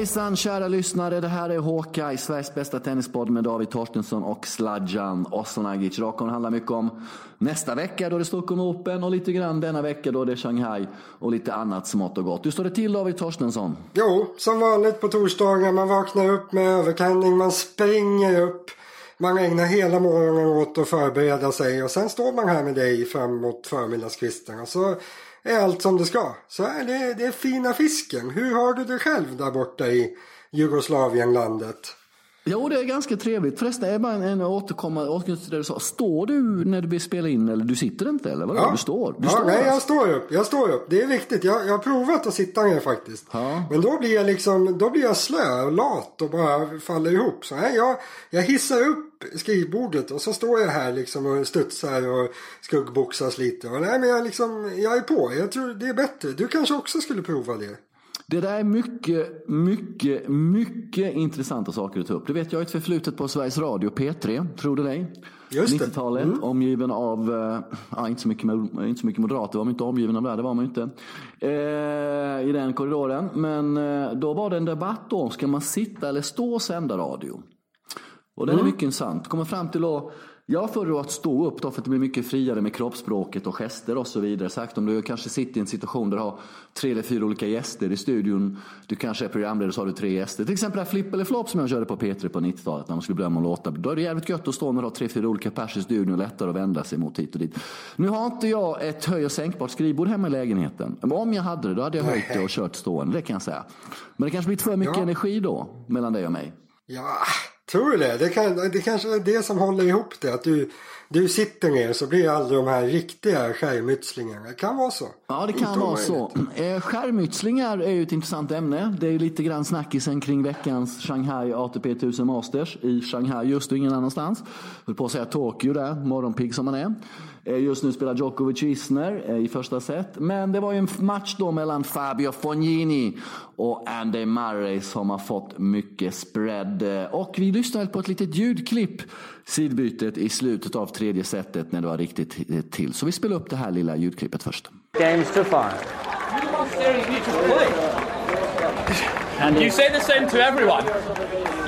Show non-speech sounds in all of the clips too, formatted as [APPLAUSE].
Hejsan kära lyssnare, det här är Håka i Sveriges bästa tennispodd med David Torstensson och Sladjan Ossonagic. Rakon handlar mycket om nästa vecka då det är Stockholm Open och lite grann denna vecka då det är Shanghai och lite annat smått och gott. Hur står det till David Torstensson? Jo, som vanligt på torsdagar. Man vaknar upp med överkandning, man springer upp. Man ägnar hela morgonen åt att förbereda sig och sen står man här med dig framåt förmiddagskvisten. Och så är allt som det ska. Så är det, det är fina fisken. Hur har du det själv där borta i Jugoslavienlandet? Jo, det är ganska trevligt. Förresten, är bara en, en återkomma till det du sa. Står du när du vill spela in eller du sitter inte eller? Vadå? Ja. Du står? Du ja, står nej, alltså. jag står upp. Jag står upp. Det är viktigt. Jag, jag har provat att sitta ner faktiskt. Ja. Men då blir jag liksom, då blir jag slö och lat och bara faller ihop. Så nej, jag, jag hissar upp skrivbordet och så står jag här liksom och studsar och skuggboxas lite. Och nej, men jag liksom, jag är på. Jag tror det är bättre. Du kanske också skulle prova det. Det där är mycket, mycket, mycket intressanta saker att ta upp. Det vet jag ett förflutet på Sveriges Radio P3, tror du dig? Just det. 90-talet, Mm. omgiven av, eh, ja, inte, så mycket, inte så mycket moderater var man inte omgiven av där, det var man inte. Eh, I den korridoren. Men eh, då var det en debatt då, ska man sitta eller stå och sända radio? Och den är mycket intressant. Kommer fram till då, jag föredrar att stå upp då för att det blir mycket friare med kroppsspråket och gester och så vidare. Sagt om du kanske sitter i en situation där du har tre eller fyra olika gäster i studion. Du kanske är programledare så har du tre gäster. Till exempel det här Flipp eller Flopp som jag körde på P3 på 90-talet när man skulle bedöma låtar. Då är det jävligt gött att stå när du har tre, fyra olika pers i studion och lättare att vända sig mot hit och dit. Nu har inte jag ett höj och sänkbart skrivbord hemma i lägenheten. Men om jag hade det då hade jag höjt det och kört stående, det kan jag säga. Men det kanske blir för mycket Ja. energi då mellan dig och mig. Ja, tror du det? Det, kan, det kanske är det som håller ihop det. Att du, du sitter ner så blir aldrig de här riktiga skärmytslingarna. Det kan vara så. Ja, det kan vara så. Eh, Skärmytslingar är ju ett intressant ämne. Det är ju lite grann snackisen kring veckans Shanghai ATP 1000 Masters i Shanghai just och ingen annanstans. Höll på att säga Tokyo där, morgonpigg som man är. Eh, Just nu spelar Djokovic Isner eh, i första set. Men det var ju en match då mellan Fabio Fognini och Andy Murray som har fått mycket spread. Eh, Och vi lyssnade på ett litet ljudklipp, sidbytet i slutet av tredje setet när det var riktigt till. Så vi spelar upp det här lilla ljudklippet först. Games to five. And You say the same to everyone.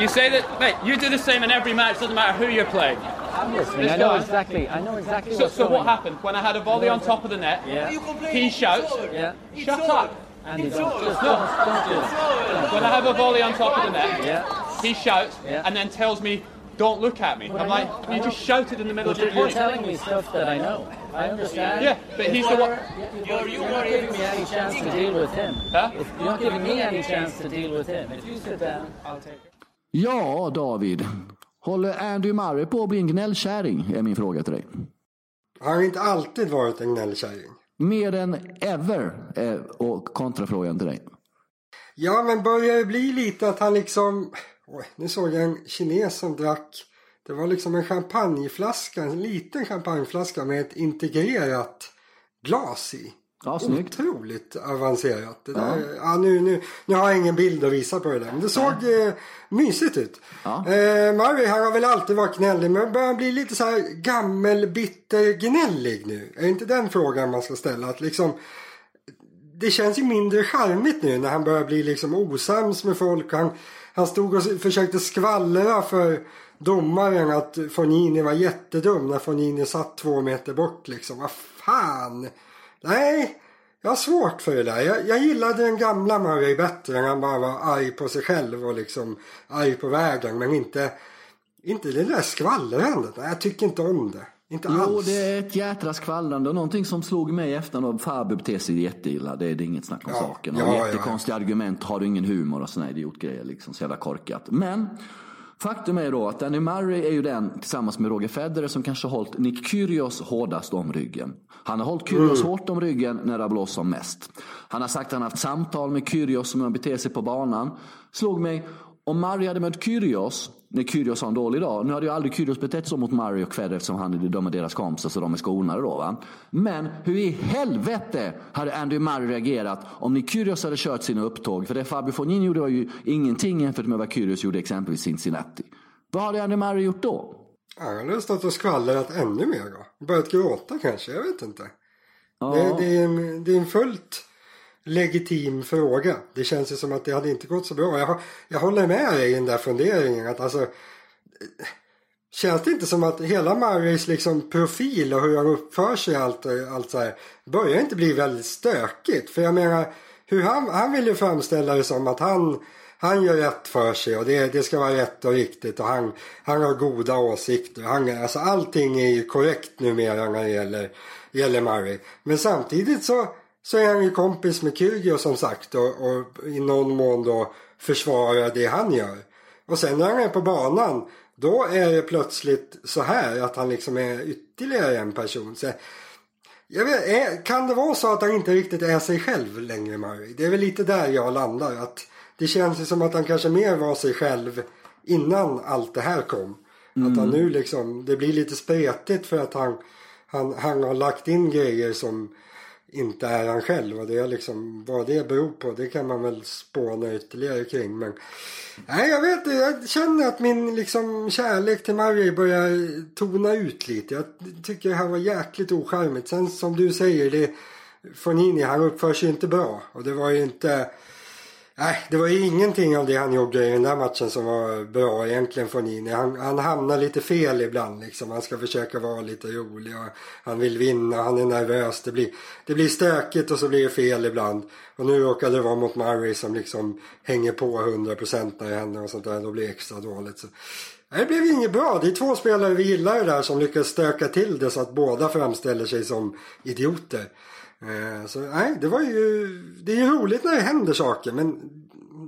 You say that, mate. You do the same in every match. Doesn't matter who you're playing. I'm listening. This I know guy- exactly. I know exactly So, so what happened when I had a volley on top of the net? Yeah. He shouts, Yeah. "Shut up!" And you don't, just don't, don't. When I have a volley on top of the net, Yeah. he shouts Yeah. and then tells me, "Don't look at me." I'm like, "You just shouted in the middle But of you're, the you're telling me stuff that I know. I understand. Yeah, but If he's the you're- one- You're, you're not giving me any chance to deal with him. Huh? If you're not giving me any chance to deal with him. If you sit down, I'll take it. Ja, David. Håller Andy Murray på att bli en gnällkärring? Är min fråga till dig. Har han inte alltid varit en gnällkärring? Mer än ever är och kontrafrågan till dig. Ja, men börjar det bli lite att han liksom... Oj, nu såg jag en kines som drack... Det var liksom en champagneflaska, en liten champagneflaska med ett integrerat glas i. Ja, snyggt. Otroligt avancerat. Det där, ja. nu, nu, nu har jag ingen bild att visa på det där. Men det såg eh, mysigt ut. Ja. Eh, Murray han har väl alltid varit gnällig. Men börjar bli lite så här gammelbitter-gnällig nu? Är inte den frågan man ska ställa? Att liksom, det känns ju mindre charmigt nu när han börjar bli liksom osams med folk. Han, han stod och försökte skvallra för domaren att Fognini var jättedum när Fognini satt två meter bort liksom. Vad fan! Nej, jag har svårt för det där. Jag, jag gillade den gamla Murray bättre när han bara var arg på sig själv och liksom arg på världen. Men inte, inte det där skvallrandet. Jag tycker inte om det. Inte Jo, alls. det är ett jädra skvallrande och någonting som slog mig efter när Fabio beter sig jätteilla. Det är det inget snack om Ja, saken. ja, Och ja, jättekonstiga argument, har du ingen humor och såna idiotgrejer liksom. Så jävla korkat. Men faktum är då att Danny Murray är ju den tillsammans med Roger Federer som kanske har hållit Nick Kyrgios hårdast om ryggen. Han har hållit Kyrgios Mm. hårt om ryggen när det har blåst som mest. Han har sagt att han har haft samtal med Kyrgios som han beter sig på banan. Slog mig, om Murray hade mött Kyrgios, när Kyrgios har en dålig dag. Nu hade ju aldrig Kyrgios betett så mot Murray och Federer eftersom han, de är deras kompisar så de är skonade då. Va? Men hur i helvete hade Andy Murray reagerat om ni Kyrgios hade kört sina upptåg? För det Fabio Fognini gjorde var ju ingenting jämfört med vad Kyrgios gjorde exempelvis i Cincinnati. Vad hade Andy Murray gjort då? Jag har stått och skvallrat ännu mer då. Börjat gråta kanske, jag vet inte. Ja. Det, det, är en, det är en fullt legitim fråga. Det känns ju som att det hade inte gått så bra. Jag, jag håller med dig i den där funderingen att alltså Känns det inte som att hela Marys liksom profil och hur han uppför sig allt, allt så här börjar inte bli väldigt stökigt? För jag menar, hur han, han vill ju framställa det som att han, han gör rätt för sig och det, det ska vara rätt och riktigt och han, han har goda åsikter. Han, alltså allting är ju korrekt numera när det gäller, gäller Murray. Men samtidigt så, så är han ju kompis med Kyrgios som sagt och, och i någon mån då försvarar det han gör. Och sen när han är på banan då är det plötsligt så här att han liksom är ytterligare en person. Så jag vet, är, kan det vara så att han inte riktigt är sig själv längre Murray? Det är väl lite där jag landar. Att det känns ju som att han kanske mer var sig själv innan allt det här kom. Mm. Att han nu liksom, det blir lite spretigt för att han, han, han har lagt in grejer som inte är han själv. Och det är liksom, vad det beror på det kan man väl spåna ytterligare kring. Men nej, jag vet Jag känner att min liksom kärlek till Murray börjar tona ut lite. Jag tycker det här var jäkligt ocharmigt. Sen som du säger, det Fonini, han uppför sig inte bra. Och det var ju inte Nej, det var ju ingenting av det han gjorde i den där matchen som var bra egentligen från Nini. Han, han hamnar lite fel ibland liksom. Han ska försöka vara lite rolig och han vill vinna, han är nervös. Det blir, det blir stökigt och så blir det fel ibland. Och nu råkade det vara mot Murray som liksom hänger på 100% när det händer och sånt där. Då blir det extra dåligt. Så. Det blev inget bra. Det är två spelare vi gillar det där som lyckas stöka till det så att båda framställer sig som idioter. Eh, så nej, det var ju... Det är ju roligt när det händer saker men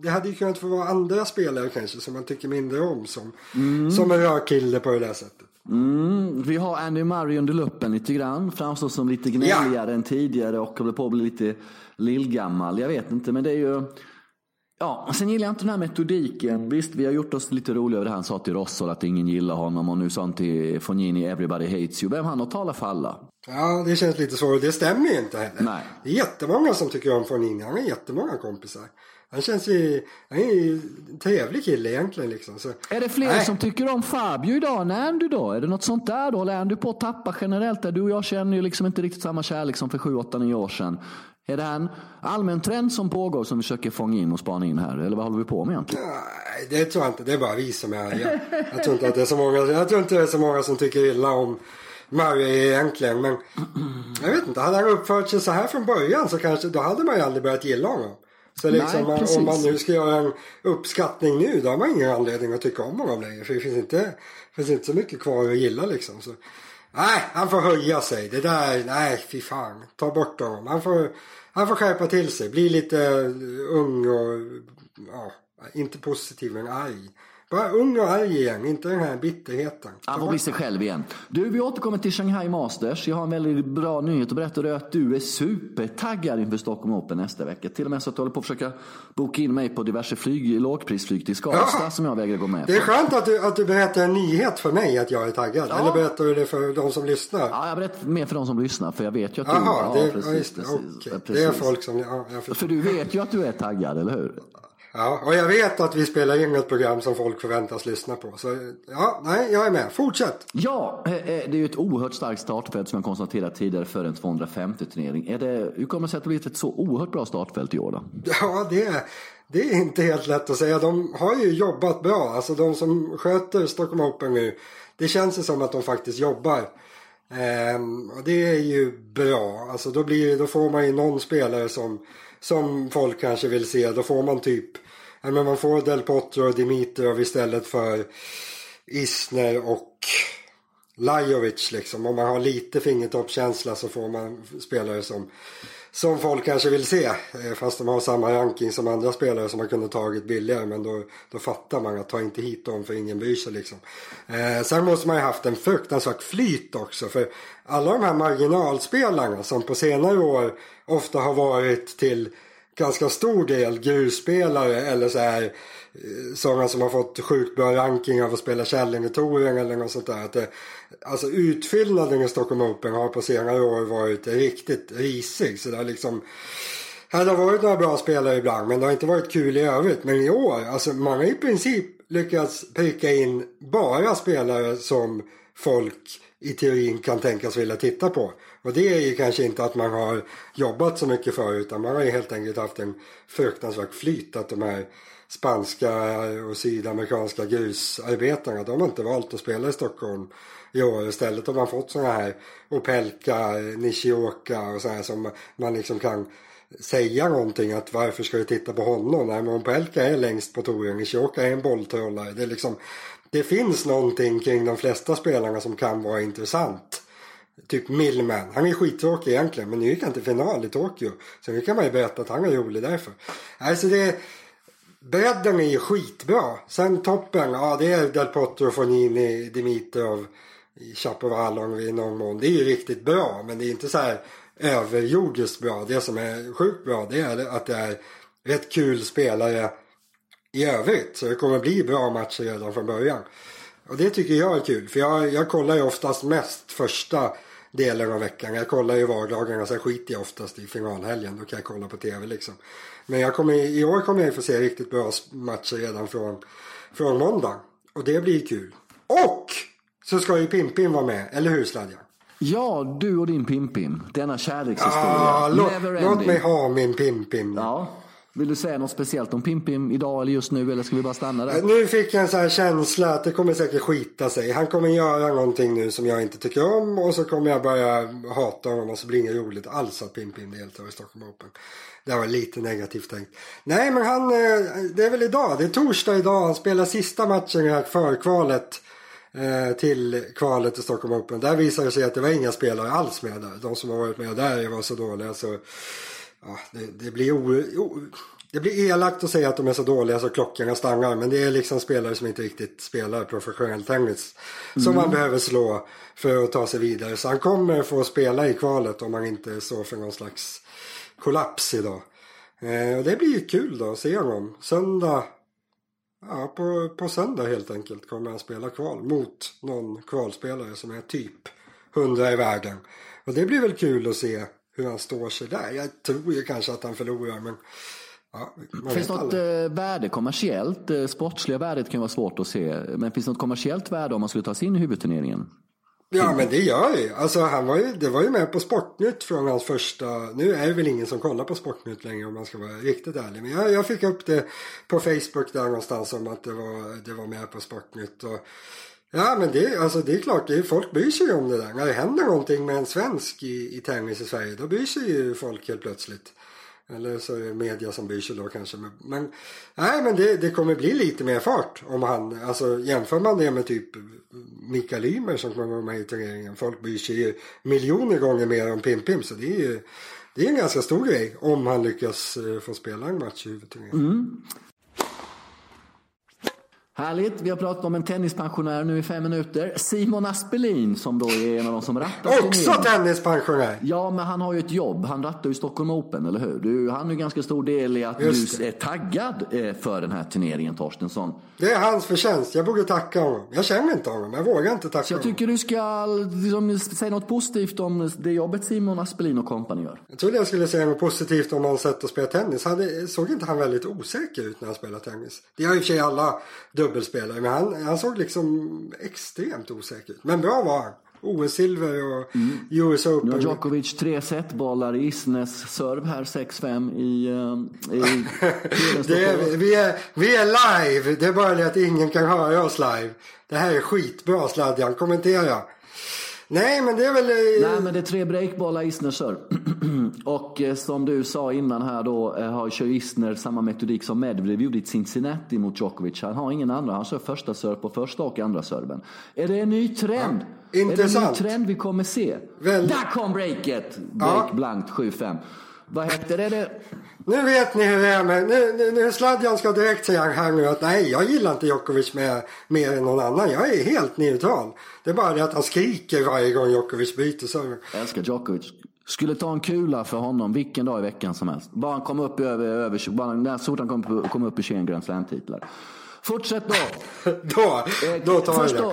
det hade ju kunnat få vara andra spelare kanske som man tycker mindre om som, mm. som en rörkille på det där sättet. Mm, vi har Andy Murray under luppen lite grann. Framstår som lite gnälligare ja. än tidigare och håller på att bli lite lillgammal. Jag vet inte, men det är ju... Ja, sen gillar jag inte den här metodiken. Visst, vi har gjort oss lite roliga över det han sa till Rossol att ingen gillar honom och nu sa han till Fognini everybody hates you. Vem han att tala för alla? Ja, det känns lite svårt. Det stämmer ju inte heller. Nej. Det är jättemånga som tycker om Fognini. Han har jättemånga kompisar. Han känns ju, han är ju en trevlig kille egentligen liksom. Så, är det fler nej. som tycker om Fabio idag än Andy då? Är det något sånt där då? Eller är Andy på att tappa generellt? Du och jag känner ju liksom inte riktigt samma kärlek som för sju, åtta, nio år sedan. Är det en allmän trend som pågår som vi försöker fånga in och spana in här? Eller vad håller vi på med egentligen? Nej, det tror jag inte. Det är bara vi som är arga. Jag tror inte att det är så många, jag tror inte det är så många som tycker illa om Murray egentligen. Men jag vet inte, hade han uppfört sig så här från början så kanske då hade man ju aldrig börjat gilla honom. Så liksom, Nej, om man nu ska göra en uppskattning nu då har man ingen anledning att tycka om honom längre. För det finns inte, det finns inte så mycket kvar att gilla liksom. Så, nej, han får höja sig. Det där, nej fy fan. Ta bort honom. Han får, han får skärpa till sig. Bli lite eh, ung och, ja, inte positiv men arg. Bara ung och arg igen, inte den här bitterheten. Han får bli sig själv igen. Du, vi återkommer till Shanghai Masters. Jag har en väldigt bra nyhet att berätta. Det är att du är supertaggad inför Stockholm Open nästa vecka. Till och med så att du håller på att försöka boka in mig på diverse flyg, lågprisflyg till Skavsta ja. som jag vägrar gå med på. Det är skönt att du, att du berättar en nyhet för mig att jag är taggad. Ja. Eller berättar du det för de som lyssnar? Ja, jag berättar mer för de som lyssnar. För jag vet ju att du... Jaha, det, ja, precis, ja, precis, okay. precis. det är folk som... Ja, för du vet ju att du är taggad, eller hur? Ja, och jag vet att vi spelar in ett program som folk förväntas lyssna på. Så ja, nej, jag är med. Fortsätt! Ja, eh, eh, det är ju ett oerhört starkt startfält som jag konstaterat tidigare för en 250-turnering. hur kommer det sig att det blivit ett så oerhört bra startfält i år då? Ja, det är, det är inte helt lätt att säga. De har ju jobbat bra. Alltså de som sköter Stockholm Open nu. Det känns ju som att de faktiskt jobbar. Ehm, och det är ju bra. Alltså då, blir, då får man ju någon spelare som, som folk kanske vill se. Då får man typ men man får Del Potro och Dimitrov istället för Isner och Lajovic liksom. Om man har lite fingertoppskänsla så får man spelare som, som folk kanske vill se. Eh, fast de har samma ranking som andra spelare som man kunde tagit billigare. Men då, då fattar man att ta inte hit dem för ingen bryr sig liksom. Eh, sen måste man ju haft en fruktansvärt flyt också. För alla de här marginalspelarna som på senare år ofta har varit till ganska stor del grusspelare eller så här eh, sådana som har fått sjukt bra ranking av att spela Källingetouren eller något sånt där. Att det, alltså utfyllnaden i Stockholm Open har på senare år varit riktigt risig. Så det har liksom här har varit några bra spelare ibland men det har inte varit kul i övrigt. Men i år, alltså man har i princip lyckats pricka in bara spelare som folk i teorin kan tänkas vilja titta på. Och det är ju kanske inte att man har jobbat så mycket för utan man har ju helt enkelt haft en fruktansvärt flyt att de här spanska och sydamerikanska grusarbetarna de har inte valt att spela i Stockholm i år. Istället har man fått sådana här Opelka, Nishioka och sådana här som man liksom kan säga någonting att varför ska du titta på honom? Nej men Opelka är längst på touren, Nishioka är en bolltrollare. Det, är liksom, det finns någonting kring de flesta spelarna som kan vara intressant. Typ Millman. Han är skittråkig egentligen men nu gick han till final i Tokyo. Så nu kan man ju berätta att han är rolig därför. Alltså det... Bredden är ju skitbra. Sen toppen, ja det är Del Potro, Fonini, Dimitrov, Chapovalov i någon mån. Det är ju riktigt bra men det är inte så här överjordiskt bra. Det som är sjukt bra det är att det är rätt kul spelare i övrigt. Så det kommer bli bra matcher redan från början. Och det tycker jag är kul. För jag, jag kollar ju oftast mest första delen av veckan. Jag kollar ju vardagarna, sen skiter jag oftast i finalhelgen. Då kan jag kolla på tv liksom. Men jag kommer, i år kommer jag få se riktigt bra matcher redan från, från måndag. Och det blir kul. Och så ska ju Pimpin vara med, eller hur Sladjan? Ja, du och din Pimpim. Denna kärlekshistoria. Ah, låt, låt mig ha min Pimpin. Ja. Vill du säga något speciellt om Pimpim idag eller just nu eller ska vi bara stanna där? Nu fick jag en sån här känsla att det kommer säkert skita sig. Han kommer göra någonting nu som jag inte tycker om och så kommer jag börja hata honom och så blir det inget roligt alls att Pimpim deltar i Stockholm Open. Det var lite negativt tänkt. Nej men han, eh, det är väl idag, det är torsdag idag. Han spelar sista matchen i det här förkvalet eh, till kvalet till Stockholm Open. Där visade det sig att det var inga spelare alls med där. De som har varit med där var så dåliga så ja, det, det, blir o, det blir elakt att säga att de är så dåliga så klockorna stannar. Men det är liksom spelare som inte riktigt spelar professionell tennis. Som man behöver slå för att ta sig vidare. Så han kommer få spela i kvalet om han inte står för någon slags kollaps idag. Eh, och det blir ju kul då att se honom. Söndag Ja, på, på söndag helt enkelt kommer han spela kval mot någon kvalspelare som är typ 100 i världen. Och det blir väl kul att se hur han står sig där. Jag tror ju kanske att han förlorar men ja, Finns något aldrig. eh, värde kommersiellt? Eh, sportsliga värdet kan vara svårt att se. Men finns något kommersiellt värde om man skulle ta sig in i huvudturneringen? Ja men det gör det ju. Alltså han var ju, det var ju med på Sportnytt från hans första, nu är det väl ingen som kollar på Sportnytt längre om man ska vara riktigt ärlig. Men jag, jag fick upp det på Facebook där någonstans om att det var, det var med på Sportnytt. Och, ja men det, alltså, det är klart, det är, folk bryr sig ju om det där. När det händer någonting med en svensk i, i tennis i Sverige då bryr sig ju folk helt plötsligt. Eller så är det media som bryr sig då kanske. Men, men nej men det, det kommer bli lite mer fart om han, alltså jämför man det med typ Mikael Ymer som kommer vara med i turneringen. Folk bryr sig ju miljoner gånger mer om Pim Pim så det är ju det är en ganska stor grej om han lyckas eh, få spela en match i huvudturneringen. Mm. Härligt, vi har pratat om en tennispensionär nu i fem minuter. Simon Aspelin som då är en av de som rattar Också tennispensionär! Ja, men han har ju ett jobb. Han rattar ju Stockholm Open, eller hur? Du, han är ju ganska stor del i att Just du är taggad eh, för den här turneringen, Torstensson. Det är hans förtjänst. Jag borde tacka honom. Jag känner inte honom. Jag vågar inte tacka Så jag honom. tycker du ska liksom, säga något positivt om det jobbet Simon Aspelin och kompani gör. Jag trodde jag skulle säga något positivt om hans sätt att spela tennis. Hade, såg inte han väldigt osäker ut när han spelade tennis? Det har i och för sig alla dubbelspelare. Men han, han såg liksom extremt osäker ut. Men bra var han. OS-silver och US Nu har Open. Djokovic tre setbollar i Isnes serve här, 6-5 i... eh, i [LAUGHS] Det är, vi, är, vi är live. Det är bara det att ingen kan höra oss live. Det här är skitbra Sladjan. Kommentera. Nej men det är väl... eh, Nej, men det är tre breakbollar Isner serve. [CLEARS THROAT] och eh, som du sa innan här då eh, har kör Isner samma metodik som Medvedev gjorde i Cincinnati mot Djokovic. Han har ingen andra. Han kör första serve på första och andra serven. Är det en ny trend? Är det en ny intressant. trend vi kommer se? Väl- Där kom breaket! Break Ja. blankt 7-5. Vad hette det? Nu vet ni hur det är med... Nu, nu, nu Sladjan ska direkt säga här nu att nej, jag gillar inte Djokovic med, mer än någon annan. Jag är helt neutral. Det är bara det att han skriker varje gång Djokovic byter server. Jag älskar Djokovic. Skulle ta en kula för honom vilken dag i veckan som helst. Bara han kom upp i över, över bara när så fort han kom, kom upp i 21 Grand Slam-titlar. Fortsätt då. [LAUGHS] Då, då tar först vi det.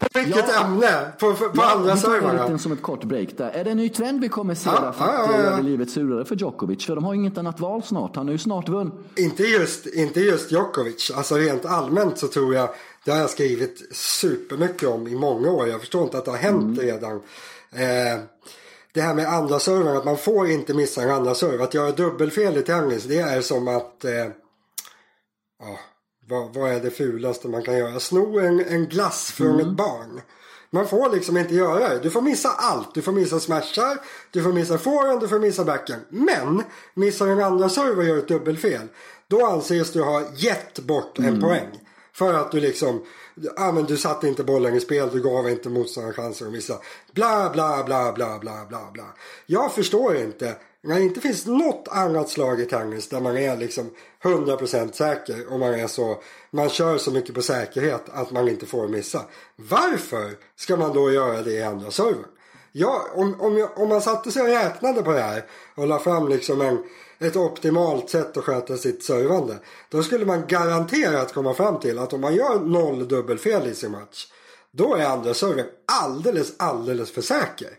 På vilket Ja. ämne? På, på, Ja, andra vi servrarna? liten som ett kort break där. Är det en ny trend vi kommer se Ja, för ja, att ja, eh, ja. göra livet surare för Djokovic? För de har ju inget annat val snart. Han är ju snart vunnit. Inte just, inte just Djokovic. Alltså rent allmänt så tror jag, det har jag skrivit supermycket om i många år. Jag förstår inte att det har hänt redan. Eh, det här med andra servern, att man får inte missa en andra server. Att göra dubbelfel i tennis, det är som att... Eh, ja, vad, vad är det fulaste man kan göra? Sno en, en glass från ett barn. Man får liksom inte göra det. Du får missa allt. Du får missa smashar, du får missa forehand, du får missa backen. Men missar en andra serve och gör ett dubbelfel. Då anses du ha gett bort en poäng. För att du liksom, ja men du satte inte bollen i spel, du gav inte motståndaren chansen att missa. Bla bla bla bla bla bla bla. Jag förstår inte. När det inte finns något annat slag i tennis där man är liksom 100% säker och man är så, man kör så mycket på säkerhet att man inte får missa. Varför ska man då göra det i andra servern? Ja, om, om, jag, om man satte sig och räknade på det här och la fram liksom en, ett optimalt sätt att sköta sitt servande. Då skulle man garanterat komma fram till att om man gör noll dubbelfel i sin match. Då är andra servern alldeles, alldeles för säker.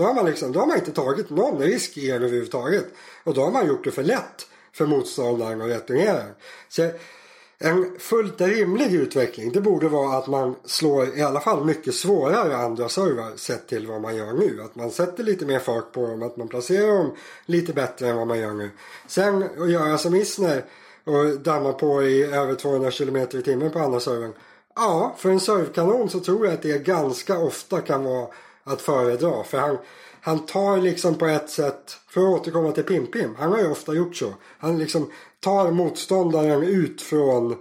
Då har man, liksom, då har man inte tagit någon risk i den överhuvudtaget. Och då har man gjort det för lätt för motståndaren att returnera. Så en fullt rimlig utveckling det borde vara att man slår i alla fall mycket svårare andra servrar sett till vad man gör nu. Att man sätter lite mer fart på dem, att man placerar dem lite bättre än vad man gör nu. Sen att göra som Isner och damma på i över 200 km i timmen på andra servern. Ja, för en servkanon så tror jag att det ganska ofta kan vara att föredra. För han, han tar liksom på ett sätt, för att återkomma till Pim-Pim, han har ju ofta gjort så. Han liksom tar motståndaren ut från eh,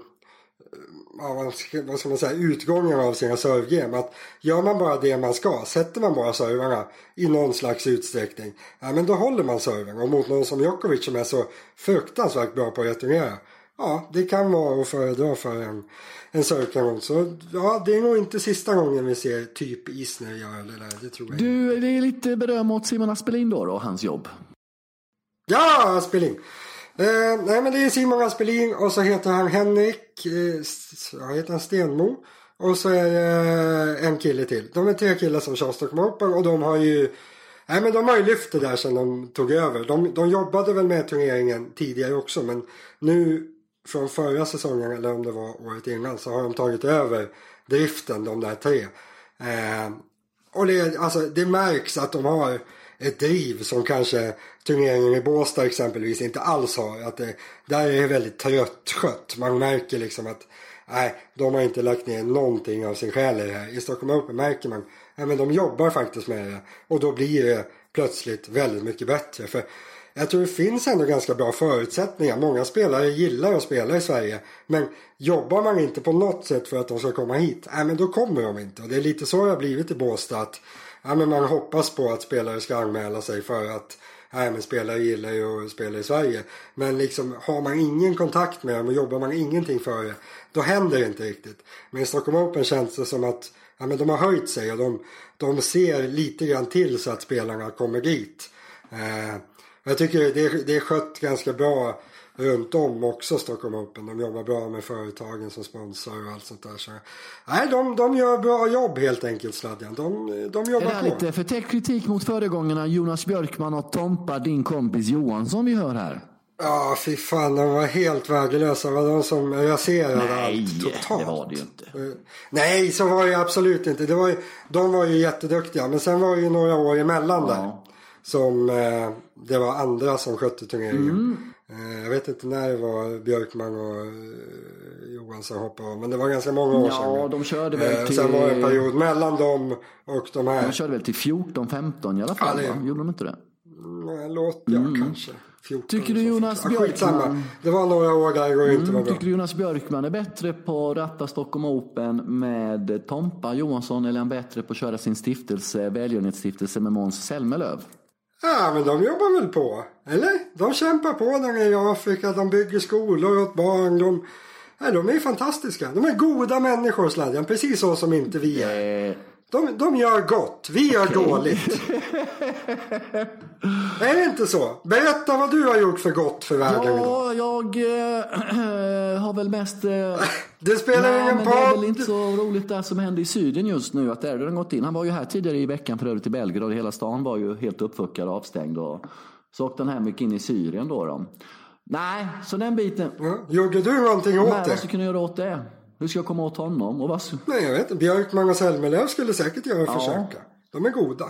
ja, vad, ska, vad ska man säga, utgången av sina servegame. Att gör man bara det man ska, sätter man bara servarna i någon slags utsträckning, ja men då håller man serven. Och mot någon som Djokovic som är så fruktansvärt bra på att returnera, ja det kan vara att föredra för en, en servekanon. Så ja, det är nog inte sista gången vi ser typ Isner göra det där, det tror jag. Du, det är lite beröm åt Simon Aspelin då, då hans jobb. Ja, Aspelin! Eh, nej men det är Simon Aspelin och så heter han Henrik, eh, heter han Stenmo. Och så är det eh, en kille till. De är tre killar som kör Stockholm och de har ju Nej men de har ju lyft det där sedan de tog över. De, de jobbade väl med turneringen tidigare också men nu från förra säsongen eller om det var året innan så har de tagit över driften de där tre. Eh, och det, alltså, det märks att de har ett driv som kanske turneringen i Båstad exempelvis inte alls har. Att det, där är det väldigt tröttskött. Man märker liksom att nej, de har inte lagt ner någonting av sin själ i det här. I Stockholm Open märker man att men de jobbar faktiskt med det. Och då blir det plötsligt väldigt mycket bättre. För jag tror det finns ändå ganska bra förutsättningar. Många spelare gillar att spela i Sverige. Men jobbar man inte på något sätt för att de ska komma hit, nej men då kommer de inte. Och det är lite så det har blivit i Båstad. Att, nej, men man hoppas på att spelare ska anmäla sig för att Nej men spelare gillar ju att spela i Sverige. Men liksom har man ingen kontakt med dem och jobbar man ingenting för det. Då händer det inte riktigt. Men i Stockholm Open känns det som att ja, men de har höjt sig och de, de ser lite grann till så att spelarna kommer dit. Eh, jag tycker det, det är skött ganska bra runt om också Stockholm Open. De jobbar bra med företagen som sponsrar och allt sånt där. Så, nej, de, de gör bra jobb helt enkelt Sladjan. De, de Är jobbar på. lite förtäckt kritik mot föregångarna Jonas Björkman och Tompa, din kompis Johansson vi hör här? Ja, fy fan, de var helt värdelösa. Det var de som raserade Nej, allt totalt. det var det ju inte. Nej, så var det absolut inte. Det var ju, de var ju jätteduktiga. Men sen var det ju några år emellan där. Ja. Som eh, det var andra som skötte turneringen. Mm. Eh, jag vet inte när det var Björkman och eh, Johansson hoppade av. Men det var ganska många år sedan. Ja, de körde väl Eh, till... Sen var det en period mellan dem och de här. De körde väl till 14-15 i alla fall, Ja, det-? Gjorde de inte det? Mm, Låt ja, kanske. 14 Tycker du så. Jonas Ja, Björkman- Skitsamma. Det var några år där och inte var bra. Tycker du Jonas Björkman är bättre på att ratta Stockholm Open med Tompa Johansson eller är han bättre på att köra sin stiftelse, välgörenhetsstiftelse med Måns Zelmerlöw? Ja, men de jobbar väl på. Eller? De kämpar på där nere i Afrika. De bygger skolor åt barn. De, ja, de är fantastiska. De är goda människor, Sladjan. Precis så som inte vi är. Eh, de, de gör gott. Vi gör dåligt. [LAUGHS] Är det inte så? Berätta vad du har gjort för gott för världen idag. Ja, jag eh, [CLEARS THROAT] har väl mest... Eh, [LAUGHS] Det spelar nej, ingen men det är väl inte så roligt det som händer i Syden just nu. Att Erdogan gått in. Han var ju här tidigare i veckan för övrigt i Belgrad och hela stan var ju helt uppfuckad och avstängd. Och så åkte han hem och gick in i Syrien då. då. Nej, så den biten. Ja, gjorde du någonting Nej, åt vad ska det? jag kunna göra åt det? Hur ska jag komma åt honom? Och vad... Nej, jag vet inte. Björkman och Zelmerlöw skulle säkert göra Ja. försöka. De är goda.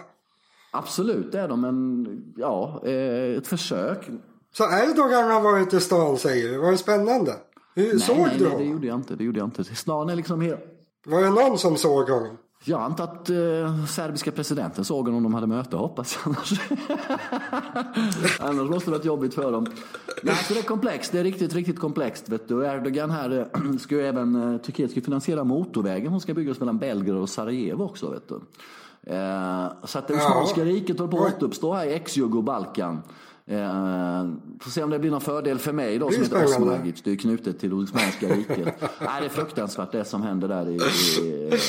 Absolut, det är de. Men ja, eh, ett försök. Så Erdogan har varit i stan säger du. Var det spännande? Hur, såg nej, du nej, det honom? gjorde jag inte. Det gjorde jag inte. Stan är liksom helt... Var det någon som såg honom? Jag antar att eh, serbiska presidenten såg honom om de hade möte, hoppas jag. Annars, [LAUGHS] annars måste det varit jobbigt för dem. Nej, så det är komplext. Det är riktigt, riktigt komplext. Vet du. Erdogan här eh, ska ju även, eh, Turkiet ska finansiera motorvägen som ska byggas mellan Belgrad och Sarajevo också. Vet du. Eh, så att det Osmanska riket håller på att återuppstå här i ex-Jugo Balkan. Eh, får se om det blir någon fördel för mig då som är heter. Osmanagic. Det är knutet till Osmanska riket. Nej, det är fruktansvärt det som händer där i... i eh,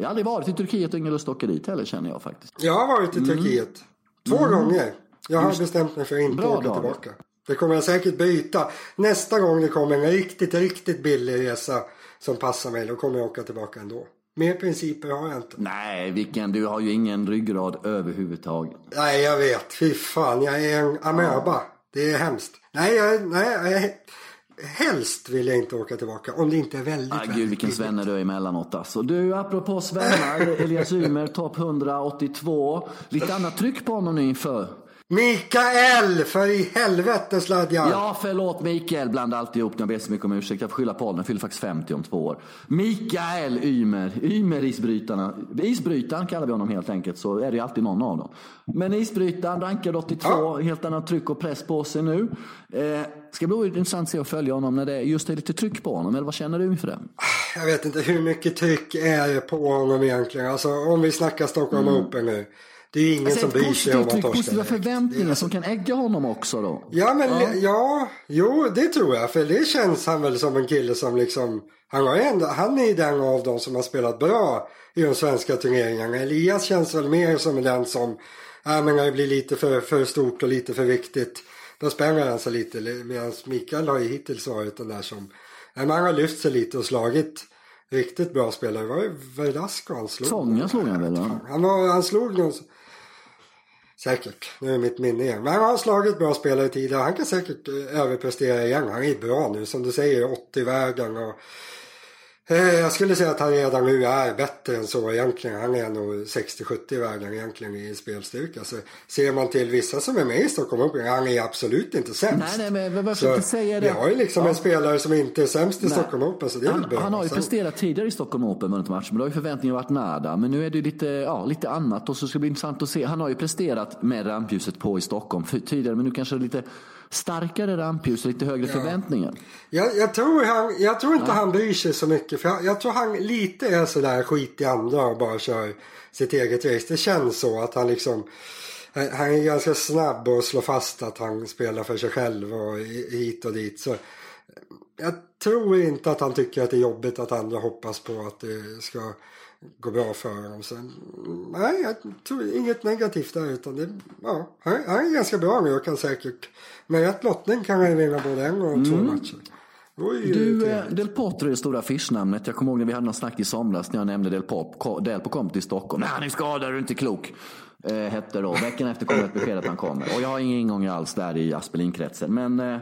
jag har aldrig varit i Turkiet och ingen lust att åka dit heller känner jag faktiskt. Jag har varit i Turkiet. Två gånger. Jag har bestämt mig för att inte Mm. Bra, åka David. tillbaka. Det kommer jag säkert byta. Nästa gång det kommer en riktigt, riktigt billig resa som passar mig, då kommer jag åka tillbaka ändå. Mer principer har jag inte. Nej, vilken, du har ju ingen ryggrad överhuvudtaget. Nej, jag vet. Fy fan, jag är en amöba. Det är hemskt. Nej, jag, nej, jag, helst vill jag inte åka tillbaka. Om det inte är väldigt, Ah, väldigt gud vilken svenne du är emellanåt alltså. Du, apropå svennar, Elias Ymer, topp 182. Lite annat tryck på honom nu inför. Mikael, för i helvete sladjar. Ja, förlåt Mikael, blanda alltid ihop när jag ber så mycket om ursäkt. Jag får skylla på honom, jag fyller faktiskt 50 om två år. Mikael Ymer, Ymer isbrytarna. Isbrytaren kallar vi honom helt enkelt, så är det ju alltid någon av dem. Men isbrytaren rankad 82, Ja. helt annat tryck och press på sig nu. Eh, ska bli intressant att se och följa honom när det just är lite tryck på honom, eller vad känner du inför det? Jag vet inte hur mycket tryck är det på honom egentligen. Alltså om vi snackar Stockholm Open nu. Det är ju ingen Alltså som bryr sig om att torska positiva förväntningar som kan ägga honom också då. Ja men ja. jo det tror jag. För det känns han väl som en kille som liksom. Han, har ändå, han är den av dem som har spelat bra i de svenska turneringarna. Elias känns väl mer som den som. Ja men det blir lite för, för stort och lite för viktigt. Då spänner han sig lite. Medan Mikael har ju hittills varit den där som. Ja, men han har lyft sig lite och slagit riktigt bra spelare. Var det Verdasco han slog? Sången slog han väl? Han, var, han slog någon... Säkert, nu är mitt minne igen. Men han har slagit bra spelare tidigare. Han kan säkert eh, överprestera igen. Han är bra nu, som du säger, 80 vägen och... Eh, jag skulle säga att han redan nu är bättre än så egentligen. Han är nog 60-70 vägen egentligen i spelstyrka. Så ser man till vissa som är med i Stockholm Open, han är absolut inte sämst. Nej, nej, men så jag försökte säga vi det. har ju liksom Ja. en spelare som inte är sämst i Nej. Stockholm Open, så det är väl Han, bra. han har ju presterat tidigare i Stockholm Open, vunnit match, men då har ju förväntningarna varit nada. Men nu är det ju lite, ja, lite annat och så ska det bli intressant att se. Han har ju presterat med rampljuset på i Stockholm tidigare, men nu kanske det är lite starkare rampljus och lite högre förväntningar. Jag, jag, tror han, jag tror inte han bryr sig så mycket. För jag, jag tror han lite är sådär skit i andra och bara kör sitt eget race. Det känns så att han liksom. Han är ganska snabb och slår fast att han spelar för sig själv och hit och dit. Så jag tror inte att han tycker att det är jobbigt att andra hoppas på att det ska gå bra för honom. Så, nej, jag tror inget negativt där utan det, ja, han, han är ganska bra nu och kan säkert med rätt lottning kan han vinna både en och två matcher. Vore ju Du, eh. Del Potro är det stora affischnamnet. Jag kommer ihåg när vi hade något snack i somras när jag nämnde Del Pop. Del Pop kom till Stockholm. Nej, han är skadad, du är inte klok. Eh, hette då. Veckan efter kom ett besked att han kommer. Och jag har ingen ingång alls där i Aspelinkretsen. Men eh,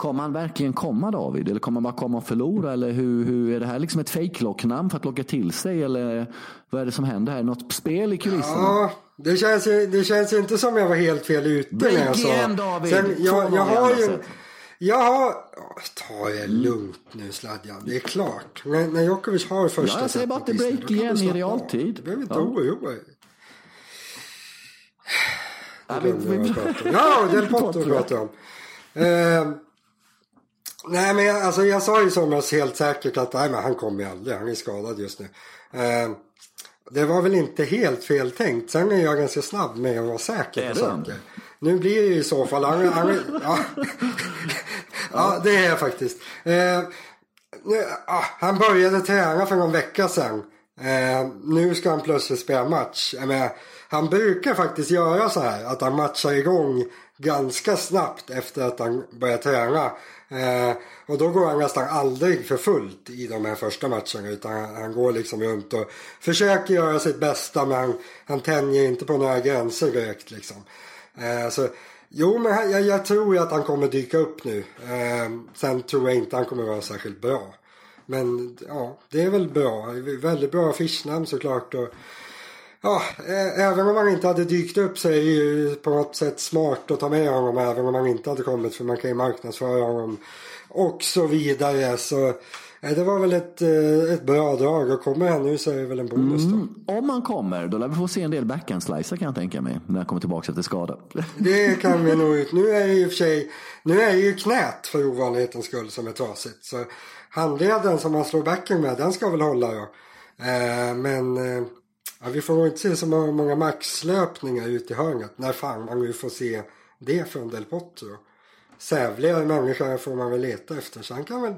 kommer han verkligen komma David? Eller kommer han bara komma och förlora? Eller hur, hur är det här liksom ett fejklocknamn för att locka till sig? Eller vad är det som händer här? Något spel i kulisserna? Ja, det känns, det känns inte som jag var helt fel ute när jag sa. igen, David! Sen, jag, jag har ju... Jag har... Ta det lugnt nu Sladjan, det är klart. När, när Djokovic har första Ja, jag säger bara att det break igen i realtid. Du behöver inte Ja. oroa dig. Ja, glömde jag om. [LAUGHS] Del Potro pratar om. Nej, men jag, alltså, jag sa ju somras helt säkert att nej, men han kommer aldrig. Han är skadad just nu. Eh, det var väl inte helt fel tänkt. Sen är jag ganska snabb med att vara säker på saker. Nu blir det ju i så fall. Han, han, ja. [LAUGHS] ja, det är jag faktiskt. Eh, nu, ah, han började träna för någon vecka sedan. Eh, nu ska han plötsligt spela match. Menar, han brukar faktiskt göra så här att han matchar igång ganska snabbt efter att han börjar träna. Eh, och då går han nästan aldrig för fullt i de här första matcherna utan han, han går liksom runt och försöker göra sitt bästa men han, han tänjer inte på några gränser direkt liksom. Eh, så, jo men han, jag, jag tror att han kommer dyka upp nu. Eh, sen tror jag inte han kommer vara särskilt bra. Men ja, det är väl bra. Väldigt bra affischnamn såklart. Och, ja, ä- även om han inte hade dykt upp så är det ju på något sätt smart att ta med honom även om han inte hade kommit för man kan ju marknadsföra honom och så vidare. Så eh, det var väl ett, eh, ett bra drag och kommer han nu så är det väl en bonus då. Om han kommer, då lär vi få se en del backhand-slicer kan jag tänka mig. När han kommer tillbaka efter skada. [LAUGHS] Det kan vi nog ut. Nu är det och för sig, nu är det ju knät för ovanlighetens skull som är trasigt. Så handleden som man slår backen med, den ska väl hålla då. Eh, men eh, ja, vi får nog inte se så många, maxlöpningar ut i hörnet. När fan man nu får se det från Del Potro. Sävligare människa får man väl leta efter. Så han kan väl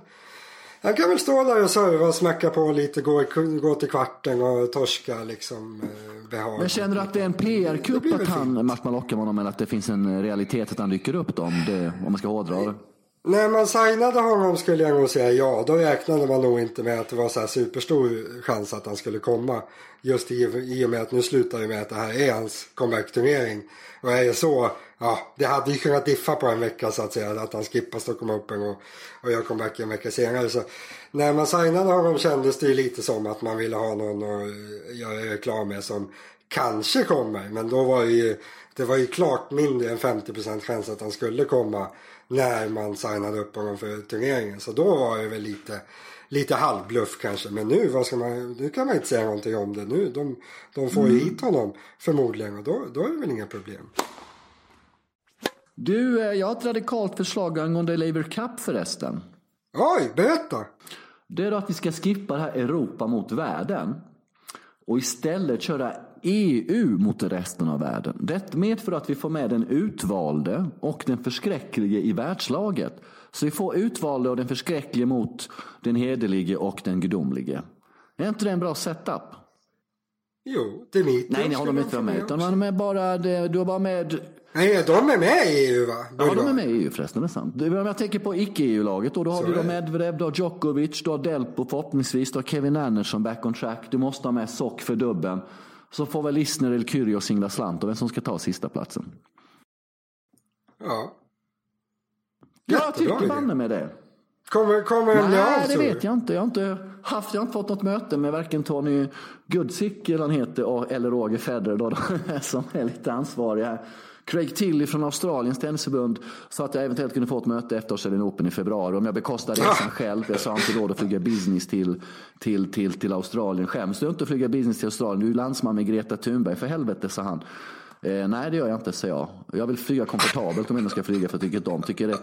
han kan väl stå där och serva och smacka på lite, gå, gå till kvarten och torska liksom eh, behag. Men känner du att det är en PR-kupp att han, man lockar med honom eller att det finns en realitet att han dyker upp då? Om, det, om man ska hårdra det. När man signade honom skulle jag nog säga ja. Då räknade man nog inte med att det var så här superstor chans att han skulle komma. Just i, och med att nu slutar det med att det här är hans comeback-turnering. Och är det så, ja, det hade ju kunnat diffa på en vecka så att säga. Att han skippar Stockholm Open och, och gör comeback en vecka senare. Så när man signade honom kändes det ju lite som att man ville ha någon att eh, göra reklam med som kanske kommer. Men då var det ju, det var ju klart mindre än 50% chans att han skulle komma när man signade upp honom för turneringen. Så då var det väl lite, lite halvbluff kanske. Men nu, vad ska man, nu kan man inte säga någonting om det. Nu, de, de får ju hit honom förmodligen och då, då är det väl inga problem. Du, eh, jag har ett radikalt förslag angående Labour Cup förresten. Oj, berätta! Det är då att vi ska skippa det här Europa mot världen. Och istället köra EU mot resten av världen. Det medför att vi får med den utvalde och den förskräcklige i världslaget. Så vi får utvalde och den förskräcklige mot den hederlige och den gudomlige. Är inte det en bra setup? Jo, Dimitri Nej, ni har de skulle inte med. Utan man är bara, det- du har bara med Nej, de är med i EU va? Ja, de är med i EU förresten, det är sant. Om jag tänker på icke-EU-laget då, då har du då är det. Medvedev, du har Djokovic, du har Delpo förhoppningsvis, du har Kevin Anderson back on track, du måste ha med Sock för dubben. Så får väl Lisner eller Kyrgios singla slant och vem som ska ta sista platsen. Ja. Jag tycker banne med det. Kommer, kommer den bli av Nej, det vet jag inte. Jag har inte haft, jag har inte fått något möte med varken Tony Gudzik eller han heter och- eller Roger Federer då, [LAUGHS] som är lite ansvarig här. Craig Tilly från Australiens tennisförbund sa att jag eventuellt kunde få ett möte efter Australian Open i februari om jag bekostar resan själv. Jag sa inte råd att flyga business till, till, till, till Australien. Skäms du inte att flyga business till Australien? Du är landsman med Greta Thunberg, för helvete, sa han. Eh, nej, det gör jag inte, sa jag. Jag vill flyga komfortabelt om jag ska flyga för tycker de tycker det.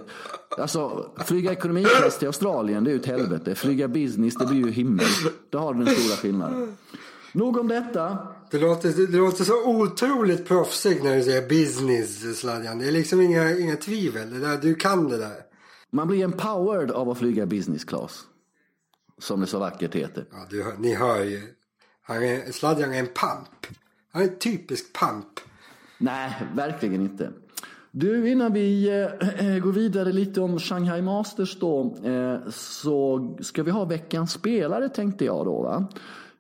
Alltså, flyga ekonomiklass till Australien, det är ju ett helvete. Flyga business, det blir ju himmel. Då har du den stora skillnaden. Nog om detta. Det låter, det låter så otroligt proffsigt när du säger business Sladjan. Det är liksom inga, inga tvivel. Det där, du kan det där. Man blir empowered av att flyga business class. Som det så vackert heter. Ja, du, ni hör ju. Sladjan är en pamp. Han är en typisk pamp. Nej, verkligen inte. Du, innan vi eh, går vidare lite om Shanghai Masters då, eh, så ska vi ha veckans spelare tänkte jag då. Va?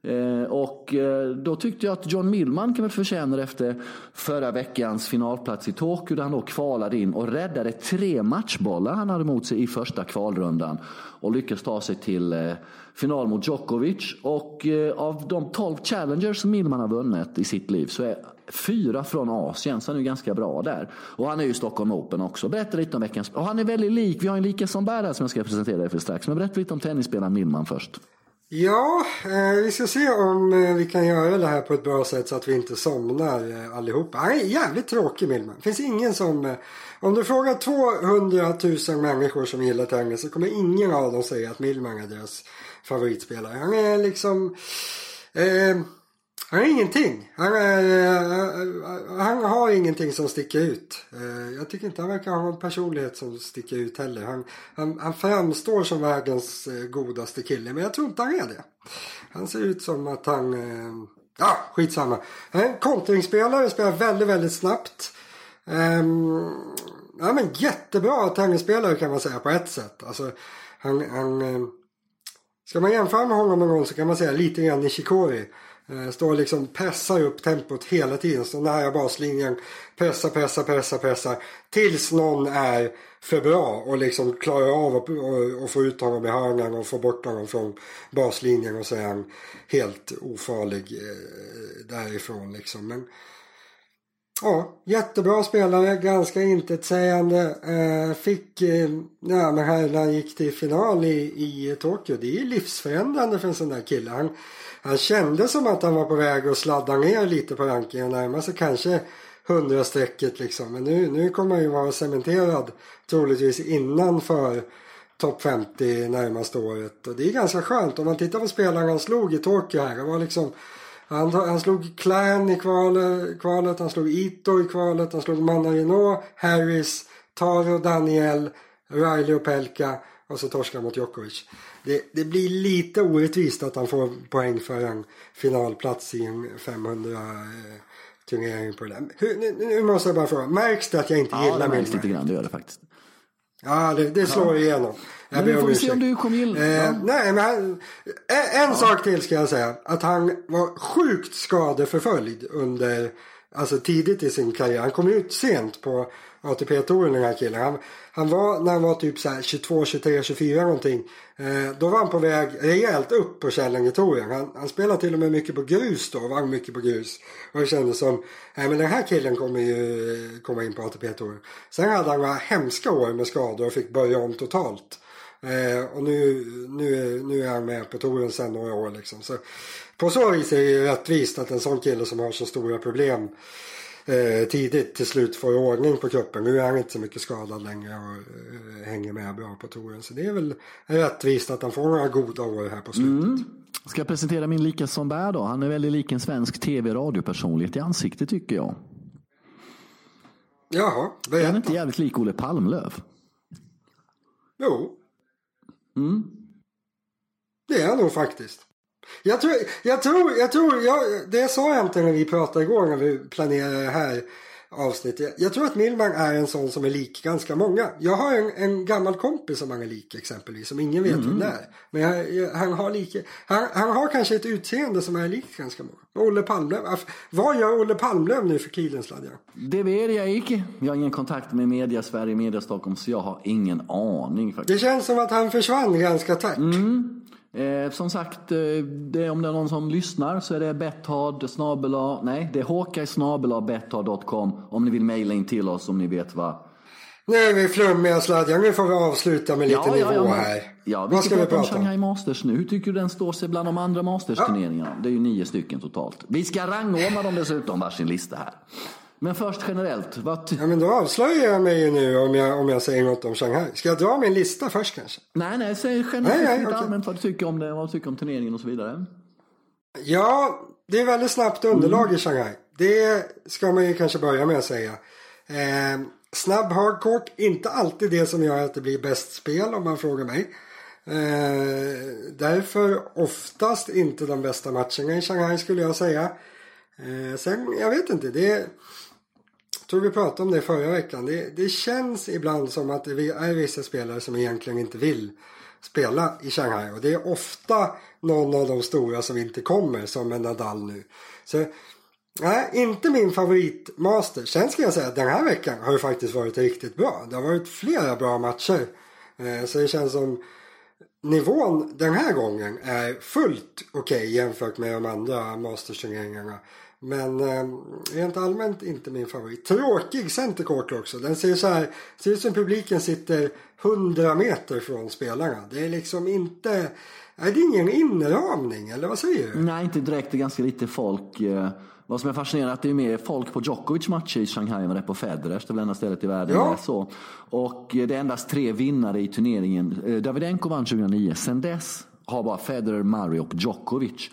Eh, och eh, då tyckte jag att John Millman kan väl förtjäna efter förra veckans finalplats i Tokyo där han då kvalade in och räddade tre matchbollar han hade mot sig i första kvalrundan och lyckades ta sig till eh, final mot Djokovic. Och av de 12 challengers som Millman har vunnit i sitt liv så är fyra från Asien, så han är ju ganska bra där. Och han är ju Stockholm Open också. Berätta lite om veckans... Och han är väldigt lik, vi har en lika som bär här som jag ska presentera dig för strax. Men berätta lite om tennisspelaren Millman först. Ja, eh, vi ska se om eh, vi kan göra det här på ett bra sätt så att vi inte somnar eh, allihopa. Han är jävligt tråkig Millman. Det finns ingen som... Eh, om du frågar 200 000 människor som gillar tennis så kommer ingen av dem säga att Millman är deras favoritspelare. Han är liksom... Eh, han har ingenting. Han, är, han har ingenting som sticker ut. Eh, jag tycker inte han verkar ha en personlighet som sticker ut heller. Han, han, han framstår som världens godaste kille men jag tror inte han är det. Han ser ut som att han... Ja, skitsamma. Han är en kontringsspelare, spelar väldigt, väldigt snabbt. Ehm, ja, men jättebra tennisspelare kan man säga på ett sätt. Alltså, han, han, ska man jämföra med honom någon gång så kan man säga lite grann Nishikori. Eh, står liksom pressar upp tempot hela tiden. Står nära baslinjen. Pressar, pressar, pressar, pressar. Tills någon är för bra och liksom klarar av att och, och få ut honom i hörnan och få bort honom från baslinjen och så är han helt ofarlig eh, därifrån liksom. Men Ja, jättebra spelare, ganska intetsägande. Eh, fick, eh, ja men här när han gick till final i, i Tokyo, det är ju livsförändrande för en sån där kille. Han, han kände som att han var på väg att sladda ner lite på rankingen och närma sig kanske hundrastrecket liksom. Men nu, nu kommer han ju vara cementerad troligtvis innanför topp 50 närmaste året. Och det är ganska skönt. Om man tittar på spelarna han slog i Tokyo här. Det var liksom han, han slog Clan i kvalet, kvalet, han slog Ito i kvalet, han slog Manarino, Harris, Taro, Daniel, Riley och Pelka och så torskar mot Djokovic. Det, det, blir lite orättvist att han får poäng för en finalplats i en 500 eh, turnering på det där. Hur, nu, nu måste jag bara fråga, märks det att jag inte Ja, gillar det märks lite grann, det gör det faktiskt. Ja, det, det slår igenom. Jag Men vi om får se ursäkt. om du kommer gilla- Eh, ja. nej, men han, en, en sak till ska jag säga. Att han var sjukt skadeförföljd under, alltså tidigt i sin karriär. Han kom ut sent på ATP-touren den här killen. Han, han var, när han var typ så här 22, 23, 24 någonting. Eh, då var han på väg rejält upp på Källingetouren. Han, han spelade till och med mycket på grus då, vann mycket på grus. Och det kändes som, nej men den här killen kommer ju komma in på ATP-touren. Sen hade han några hemska år med skador och fick börja om totalt. Eh, och nu, nu, nu är han med på touren sen några år liksom. Så på så vis är det ju rättvist att en sån kille som har så stora problem eh, tidigt till slut får ordning på kroppen. Nu är han inte så mycket skadad längre och eh, hänger med bra på touren. Så det är väl rättvist att han får några goda år här på slutet. Ska jag presentera min lika som bär då? Han är väldigt lik en svensk tv-radiopersonlighet i ansiktet tycker jag. Jaha, Är han berätta. inte jävligt lik Olle Palmlöv? Jo. Det är han nog faktiskt. Jag tror, jag tror, jag tror, jag, det sa jag inte när vi pratade igår när vi planerade det här avsnittet. Jag tror att Milman är en sån som är lik ganska många. Jag har en, en gammal kompis som han är lik exempelvis, som ingen vet vem det är. Men jag, jag, han, har lika, han, han har kanske ett utseende som är likt ganska många. Olle Palmlöv, vad gör Olle Palmlöv nu för Kilensladdar? Det vet jag inte. Jag har ingen kontakt med media Sverige, media Stockholm, så jag har ingen aning faktiskt. Det känns som att han försvann ganska tätt. Eh, som sagt, eh, det om det är någon som lyssnar så är det betthard snabela, nej det är håkaj snabela betthard.com om ni vill mejla in till oss om ni vet vad. Nu är vi flummiga sladdar, nu får vi avsluta med lite nivå men- här. Ja, vad ska vi prata om? Shanghai Masters nu. Hur tycker du den står sig bland de andra Masters-turneringarna? Det är ju nio stycken totalt. Vi ska rangordna dem dessutom, varsin lista här. Men först generellt, vad Ja men då avslöjar jag mig ju nu om jag, om jag säger något om Shanghai. Ska jag dra min lista först kanske? Nej, nej, säg generellt Nej, nej, okej. allmänt vad du tycker om det, vad du tycker om turneringen och så vidare. Ja, det är väldigt snabbt underlag i Shanghai. Det ska man ju kanske börja med att säga. Eh, snabb hardcourt, inte alltid det som gör att det blir bäst spel om man frågar mig. Eh, därför oftast inte de bästa matcherna i Shanghai skulle jag säga. Eh, sen, jag vet inte, det tror vi pratade om det förra veckan. Det, det känns ibland som att det är vissa spelare som egentligen inte vill spela i Shanghai. Och det är ofta någon av de stora som inte kommer som en Nadal nu. Så nej, inte min favoritmaster. Sen ska jag säga att den här veckan har det faktiskt varit riktigt bra. Det har varit flera bra matcher. Eh, så det känns som nivån den här gången är fullt okej jämfört med de andra Masters-turneringarna. Men eh, rent allmänt inte min favorit. Tråkig centercourt också. Den ser så här, ser ut som publiken sitter 100 meter från spelarna. Det är liksom inte, är det ingen inramning eller vad säger du? Nej, inte direkt. Det är ganska lite folk. Eh, Vad som är fascinerande är att det är mer folk på Djokovic matcher i Shanghai än vad det är på Federers. Det är väl enda stället i världen Ja. det är så. Och eh, det är endast tre vinnare i turneringen. Eh, Davidenko vann 2009. Sen dess har bara Federer, Murray och Djokovic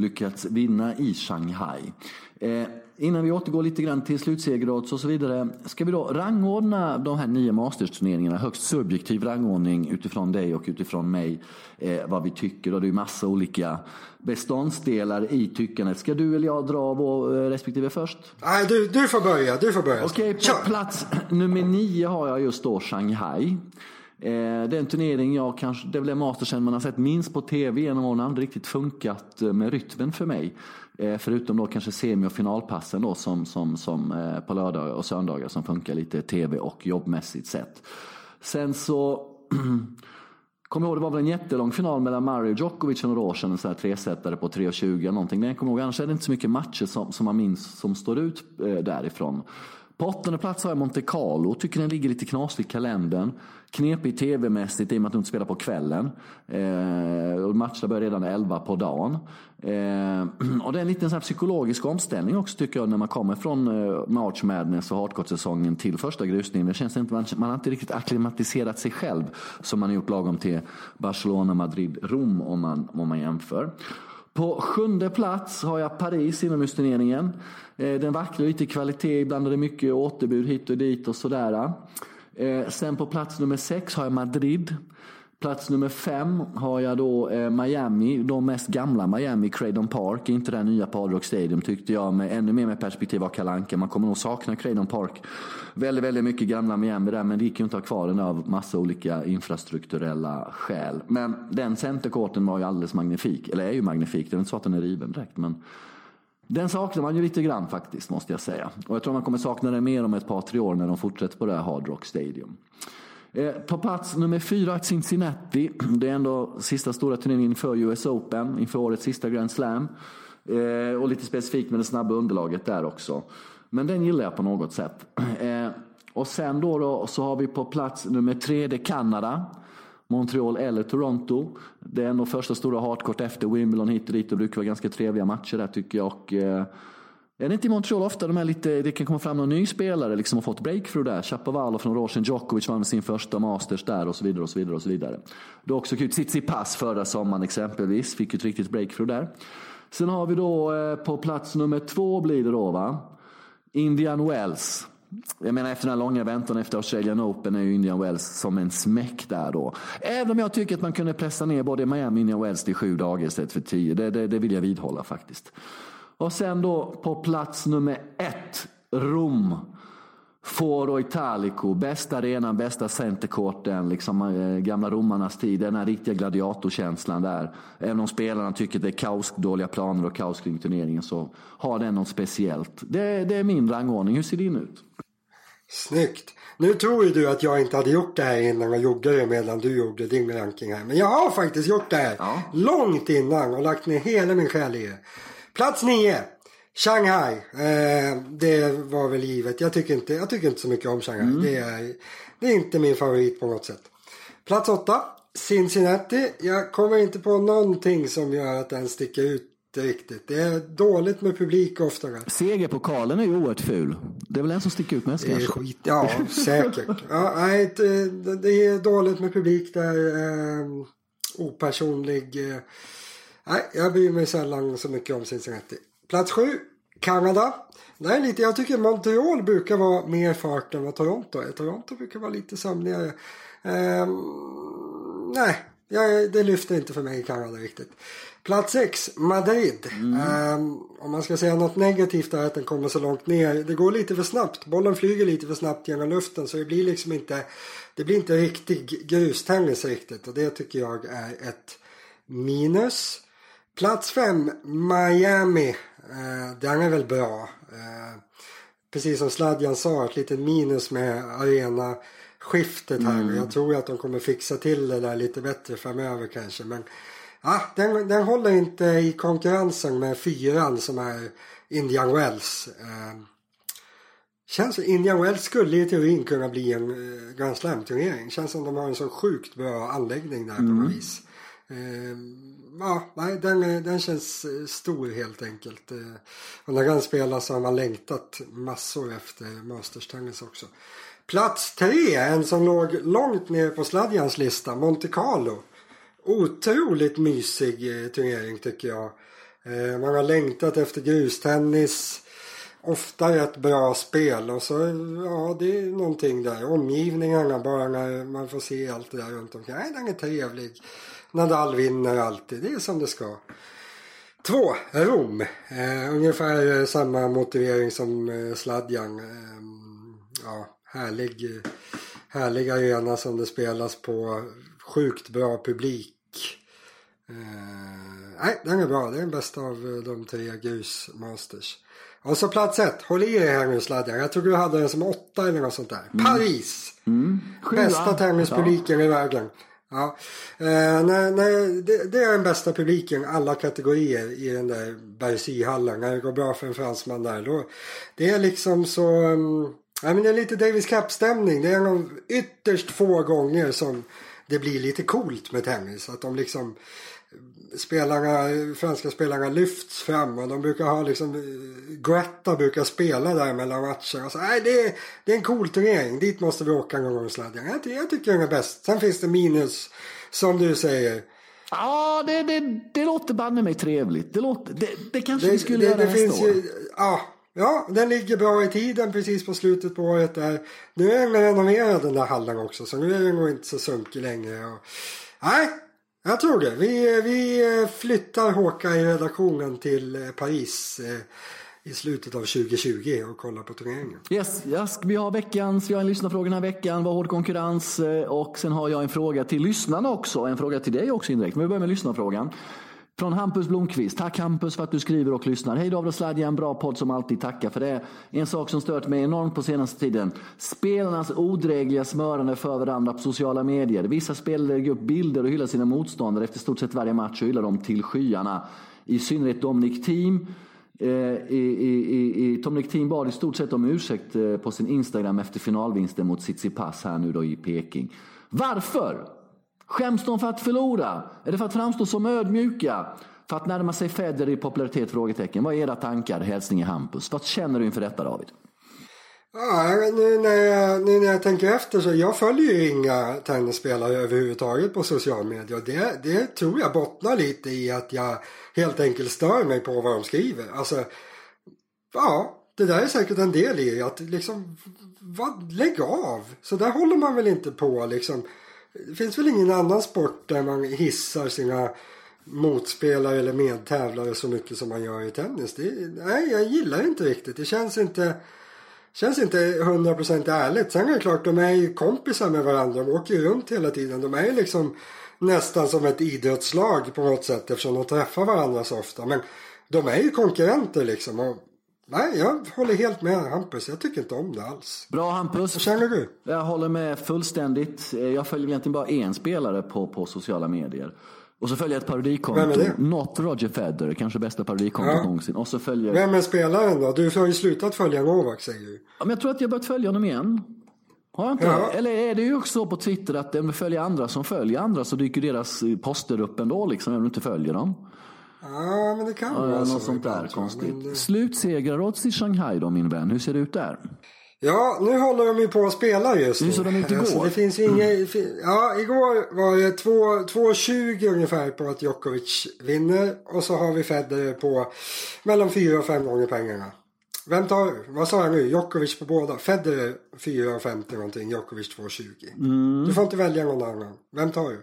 lyckats vinna i Shanghai. Eh, innan vi återgår lite grann till slutsegerodds och så vidare. Ska vi då rangordna de här nio Masters-turneringarna, högst subjektiv rangordning utifrån dig och utifrån mig, eh, vad vi tycker. Och det är massa olika beståndsdelar i tyckandet. Ska du eller jag dra vår eh, respektive först? Nej, du, du får börja. Du får börja. Okej, Kör. plats nummer nio har jag just då Shanghai. Eh, det är en turnering jag kanske, det är väl mastersen man har sett minst på tv genom åren. aldrig riktigt funkat eh, med rytmen för mig. Eh, förutom då kanske semi och finalpassen då som, som, som eh, på lördagar och söndagar som funkar lite tv och jobbmässigt sett. Sen så [CLEARS THROAT] Kommer ihåg, det var väl en jättelång final mellan Mario och Djokovic för några år sedan. En sån här tresetare på 3.20 eller någonting. Men jag kommer ihåg, annars är det inte så mycket matcher som, som man minns som står ut eh, därifrån. På åttonde plats har jag Monte Carlo. Tycker den ligger lite knasigt i kalendern. Knepig tv-mässigt i och med att de inte spelar på kvällen. Eh, och matcherna börjar redan 11 på dagen. Eh, [CLEARS THROAT] och det är en liten så här psykologisk omställning också tycker jag när man kommer från eh, March Madness och hardcourt-säsongen till första grusningen. Det känns inte, man, man har inte riktigt akklimatiserat sig själv som man har gjort lagom till Barcelona, Madrid, Rom om man, om man jämför. På sjunde plats har jag Paris inomhusturneringen. Eh, den vacklar lite i kvalitet, ibland är det mycket återbud hit och dit och sådär. Eh, sen på plats nummer sex har jag Madrid. Plats nummer fem har jag då eh, Miami, de mest gamla Miami, Craydon Park. Inte det nya på Hard Rock Stadium tyckte jag, med ännu mer med perspektiv av Kalanka. Man kommer nog sakna Craydon Park väldigt, väldigt mycket gamla Miami där, men det gick ju inte att ha kvar den av massa olika infrastrukturella skäl. Men den centercourten var ju alldeles magnifik, eller är ju magnifik. Det är inte så att den är riven direkt, men den saknar man ju lite grann faktiskt, måste jag säga. Och jag tror man kommer sakna den mer om ett par, tre år när de fortsätter på det här Hard Rock Stadium. Eh, På plats nummer fyra, Cincinnati. Det är ändå sista stora turneringen inför US Open, inför årets sista Grand Slam. Eh, Och lite specifikt med det snabba underlaget där också. Men den gillar jag på något sätt. [CLEARS THROAT] Eh, Och sen då, då så har vi på plats nummer tre, det är Kanada. Montreal eller Toronto. Det är nog första stora hardcourt efter Wimbledon hit och dit. Det brukar vara ganska trevliga matcher där tycker jag. Och, eh, är det inte i Montreal ofta de här lite, det kan komma fram någon ny spelare liksom och fått breakthrough där. Chapovalov från några år sedan, Djokovic vann sin första masters där och så vidare. och så vidare och så vidare. Det är också kul. Tsitsipas förra sommaren exempelvis, fick ju ett riktigt breakthrough där. Sen har vi då eh, på plats nummer två blir det då va. Indian Wells. Jag menar efter den här långa väntan efter Australian Open är ju Indian Wells som en smäck där då. Även om jag tycker att man kunde pressa ner både Miami och Indian Wells till sju dagar istället för tio. Det, det, det vill jag vidhålla faktiskt. Och sen då på plats nummer ett, Rom. Foro Italico, bästa arenan, bästa centercourten, liksom eh, gamla romarnas tid. Den här riktiga gladiatorkänslan där. Även om spelarna tycker det är kaos, dåliga planer och kaos kring turneringen så har den något speciellt. Det, det är min rangordning. Hur ser din ut? Snyggt. Nu tror ju du att jag inte hade gjort det här innan och gjorde det medan du gjorde din ranking här. Men jag har faktiskt gjort det här Ja. långt innan och lagt ner hela min själ i det. Plats nio. Shanghai. Eh, det var väl givet. Jag tycker inte, jag tycker inte så mycket om Shanghai. Det, är, det är inte min favorit på något sätt. Plats åtta. Cincinnati. Jag kommer inte på någonting som gör att den sticker ut riktigt. Det är dåligt med publik ofta. Segerpokalen är ju oerhört ful. Det är väl den som sticker ut mest Det är kanske? skit, ja säkert. Ja, nej, det, det är dåligt med publik där. Eh, opersonlig. Eh, nej, jag bryr mig sällan så mycket om Cincinnati. Plats sju, Kanada. Är lite, jag tycker Montreal brukar vara mer fart än vad Toronto är. Toronto brukar vara lite sömnigare. Eh, nej, jag, det lyfter inte för mig i Kanada riktigt. Plats 6, Madrid. Ehm, om man ska säga något negativt är att den kommer så långt ner. Det går lite för snabbt. Bollen flyger lite för snabbt genom luften så det blir liksom inte det blir inte riktig grustennis riktigt och det tycker jag är ett minus. Plats 5, Miami. Eh, den är väl bra. Eh, precis som Sladjan sa, ett litet minus med arena skiftet här. Jag tror att de kommer fixa till det där lite bättre framöver kanske. Men ja, den, den håller inte i konkurrensen med fyran som är Indian Wells. Eh, känns Indian Wells skulle i teorin kunna bli en eh, Grand Slam-turnering. Känns som de har en så sjukt bra anläggning där på något vis. Eh, ja, nej, den, eh, den känns eh, stor helt enkelt. Eh, och när den spelas så har man längtat massor efter Masters Tennis också. Plats tre, en som låg långt ner på Sladjans lista, Monte Carlo. Otroligt mysig turnering tycker jag. Man har längtat efter grustennis. Ofta rätt bra spel och så, ja det är någonting där. Omgivningarna bara när man får se allt det där runt omkring. Nej, den är trevlig. Nadal vinner alltid, det är som det ska. Två, Rom. Eh, ungefär samma motivering som eh, Sladjan. Eh, ja, härlig, härlig arena som det spelas på. Sjukt bra publik. Eh, nej, den är bra. Det är den bästa av eh, de tre grusmasters. Och så plats ett. Håll i er här nu Sladjan. Jag tror du hade den som åtta eller något sånt där. Paris! Sjua. Bästa tennispubliken i världen. Ja. Eh, nej, nej, det, det är den bästa publiken alla kategorier i den där Bercy-hallen. När det går bra för en fransman där. Då, det är liksom så... Mm, um, ja, men det är lite Davis Cup-stämning. Det är en av ytterst få gånger som det blir lite coolt med tennis. Att de liksom spelarna, franska spelarna lyfts fram och de brukar ha liksom Gretta brukar spela där mellan matcher. Och så, nej, det, är, det är en cool turnering. Dit måste vi åka någon gång sladden. Jag, jag tycker den är bäst. Sen finns det minus som du säger. Ja, det, det, det låter banne mig trevligt. Det, låter, det, det kanske Det, vi skulle det, göra det finns år. ju, ja, ja, den ligger bra i tiden precis på slutet på året där. Nu är den renoverad den där hallen också så nu är den nog inte så sunkig längre. Och, nej, jag tror det. Vi, vi eh, flyttar Håka i redaktionen till eh, Paris eh, i slutet av 2020 och kollar på turneringen. Yes, yes, vi har veckans, vi har en lyssnarfråga den här veckan, vad hård konkurrens och sen har jag en fråga till lyssnarna också, en fråga till dig också indirekt. Men vi börjar med lyssnarfrågan. Från Hampus Blomqvist. Tack Hampus för att du skriver och lyssnar. Hej David och Sladja, en bra podd som alltid. Tackar för det. En sak som stört mig enormt på senaste tiden. Spelarnas odrägliga smörande för varandra på sociala medier. Vissa spelare lägger upp bilder och hyllar sina motståndare efter stort sett varje match och hyllar dem till skyarna. I synnerhet Dominic Thiem. Eh, i, i, i, Dominic Thiem bad i stort sett om ursäkt eh, på sin Instagram efter finalvinsten mot Tsitsipas här nu då i Peking. Varför? Skäms de för att förlora? Är det för att framstå som ödmjuka? För att närma sig Federer i popularitet? Frågetecken. Vad är era tankar? Hälsning Hampus. Vad känner du inför detta David? Ja, nu när, jag, nu när jag tänker efter så jag följer ju inga tennisspelare överhuvudtaget på social media. Och det, det tror jag bottnar lite i att jag helt enkelt stör mig på vad de skriver. Alltså, ja, det där är säkert en del i att liksom, vad, lägg av. Så där håller man väl inte på liksom. Det finns väl ingen annan sport där man hissar sina motspelare eller medtävlare så mycket som man gör i tennis. Det, nej, jag gillar det inte riktigt. Det känns inte Känns inte 100% ärligt. Sen är det klart, de är ju kompisar med varandra. De åker ju runt hela tiden. De är ju liksom nästan som ett idrottslag på något sätt eftersom de träffar varandra så ofta. Men de är ju konkurrenter liksom. Och, nej, jag håller helt med Hampus. Jag tycker inte om det alls. Bra Hampus. Vad känner du? Jag håller med fullständigt. Jag följer egentligen bara en spelare på, på sociala medier. Och så följer jag ett parodikonto. Vem är det? Not Roger Federer, kanske bästa parodikontot Ja. någonsin. Och så följer... Vem är spelaren då? Du har ju slutat följa Novak säger du. Ja, men jag tror att jag börjat följa honom igen. Har jag inte? Ja. Eller är det ju också så på Twitter att om vi följer andra som följer andra så dyker deras eh, poster upp ändå liksom, om du inte följer dem. Ja, men det kan Ja, vara så. något sånt där konstigt. Men, eh, Slutsegerodds i Shanghai då min vän, hur ser det ut där? Ja, nu håller de ju på att spela just nu. Hur såg de ut igår? Alltså, det finns inga, fi- Ja, igår var det 2 2,20 ungefär på att Djokovic vinner. Och så har vi Federer på mellan 4 och 5 gånger pengarna. Vem tar du? Vad sa jag nu? Djokovic på båda. Federer 4,50 någonting. Djokovic 2,20. Mm. Du får inte välja någon annan. Vem tar du?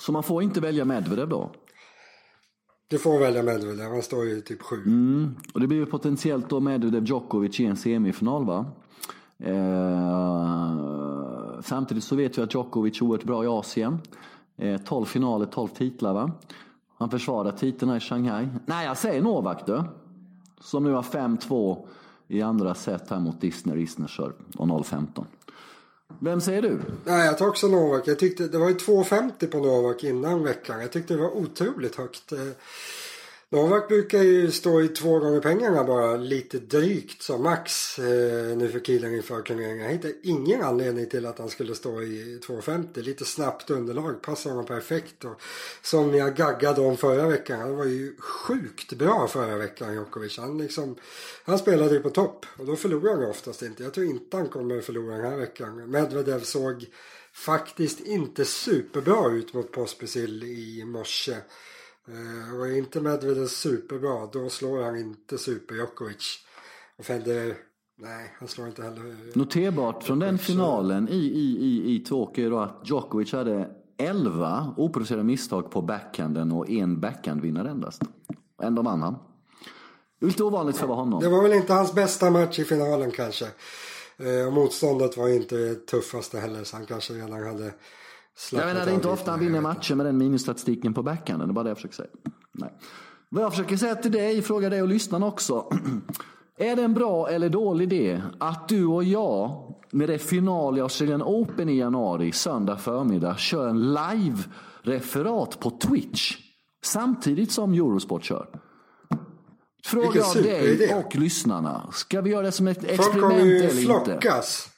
Så man får inte välja Medvedev då? Du får välja Medvedev. Han står ju typ sju. Mm. Och det blir ju potentiellt då Medvedev Djokovic i en semifinal va? Eh, samtidigt så vet vi att Djokovic är oerhört bra i Asien. Eh, 12 finaler, 12 titlar va? Han försvarar titlarna i Shanghai. Nej, jag säger Novak du. Som nu har 5-2 i andra set här mot Disney Isner och 0-15. Vem säger du? Nej, jag tar också Novak. Jag tyckte det var ju 2,50 på Novak innan veckan. Jag tyckte det var otroligt högt. Eh, Novak brukar ju stå i två gånger pengarna bara lite drygt som max eh, nu för killen inför turneringen. Jag hittade ingen anledning till att han skulle stå i 2,50. Lite snabbt underlag, passar honom perfekt. Och som jag gaggade om förra veckan. Han var ju sjukt bra förra veckan Djokovic. Han, liksom, han spelade ju på topp och då förlorar han ju oftast inte. Jag tror inte han kommer förlora den här veckan. Medvedev såg faktiskt inte superbra ut mot Pospisil i morse. Eh, och är inte Medvedev superbra då slår han inte Super Djokovic. Och Federer, nej han slår inte heller. Noterbart från den finalen i, i, i, i Tokyo då att Djokovic hade 11 oproducerade misstag på backhanden och en backhandvinnare endast. Ändå vann han. Lite ovanligt för honom. Det var väl inte hans bästa match i finalen kanske. Eh, och motståndet var inte det tuffaste heller så han kanske redan hade jag menar, det är inte ofta han vinner matcher med den minusstatistiken på backhanden. Det är bara det jag försöker säga. Nej. Vad jag försöker säga till dig, fråga dig och lyssnarna också. [CLEARS THROAT] Är det en bra eller dålig idé att du och jag, med det final i Australian Open i januari, söndag förmiddag, kör en live-referat på Twitch samtidigt som Eurosport kör? Frågar jag dig och lyssnarna. Ska vi göra det som ett experiment eller inte? Folk kommer ju flockas.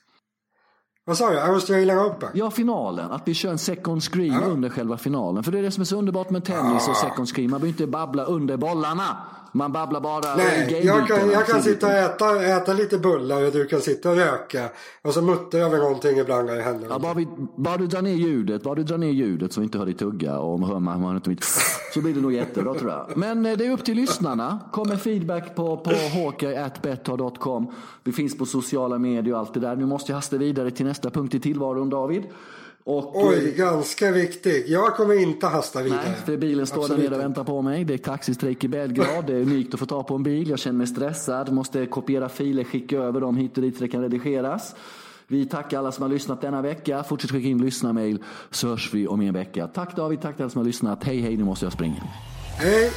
Vad sa du? Australian Open? Ja, finalen. Att vi kör en second screen ja. under själva finalen. För det är det som är så underbart med tennis och second screen. Man behöver inte babbla under bollarna. Man babblar bara Nej, jag kan, jag kan sitta och äta, äta lite bullar och du kan sitta och röka. Och så muttrar jag med någonting ibland när det händer. Ja, bara, vi, bara du drar ner ljudet, bara du drar ner ljudet så vi inte hör dig tugga och hör man, man inte mitt, så blir det nog jättebra tror jag. Men eh, det är upp till lyssnarna. Kom med feedback på, på hockey.betthard.com. Vi finns på sociala medier och allt det där. Nu måste jag hasta vidare till nästa punkt i tillvaron David. Och, Oj, ganska viktigt. Jag kommer inte hasta vidare. Nej, för bilen står Absolut. där nere och väntar på mig. Det är taxistrejk i Belgrad. Det är unikt att få ta på en bil. Jag känner mig stressad. Måste kopiera filer, skicka över dem hit och dit så det kan redigeras. Vi tackar alla som har lyssnat denna vecka. Fortsätt skicka in lyssnarmail så hörs vi om en vecka. Tack David, tack till alla som har lyssnat. Hej hej, nu måste jag springa. Hej!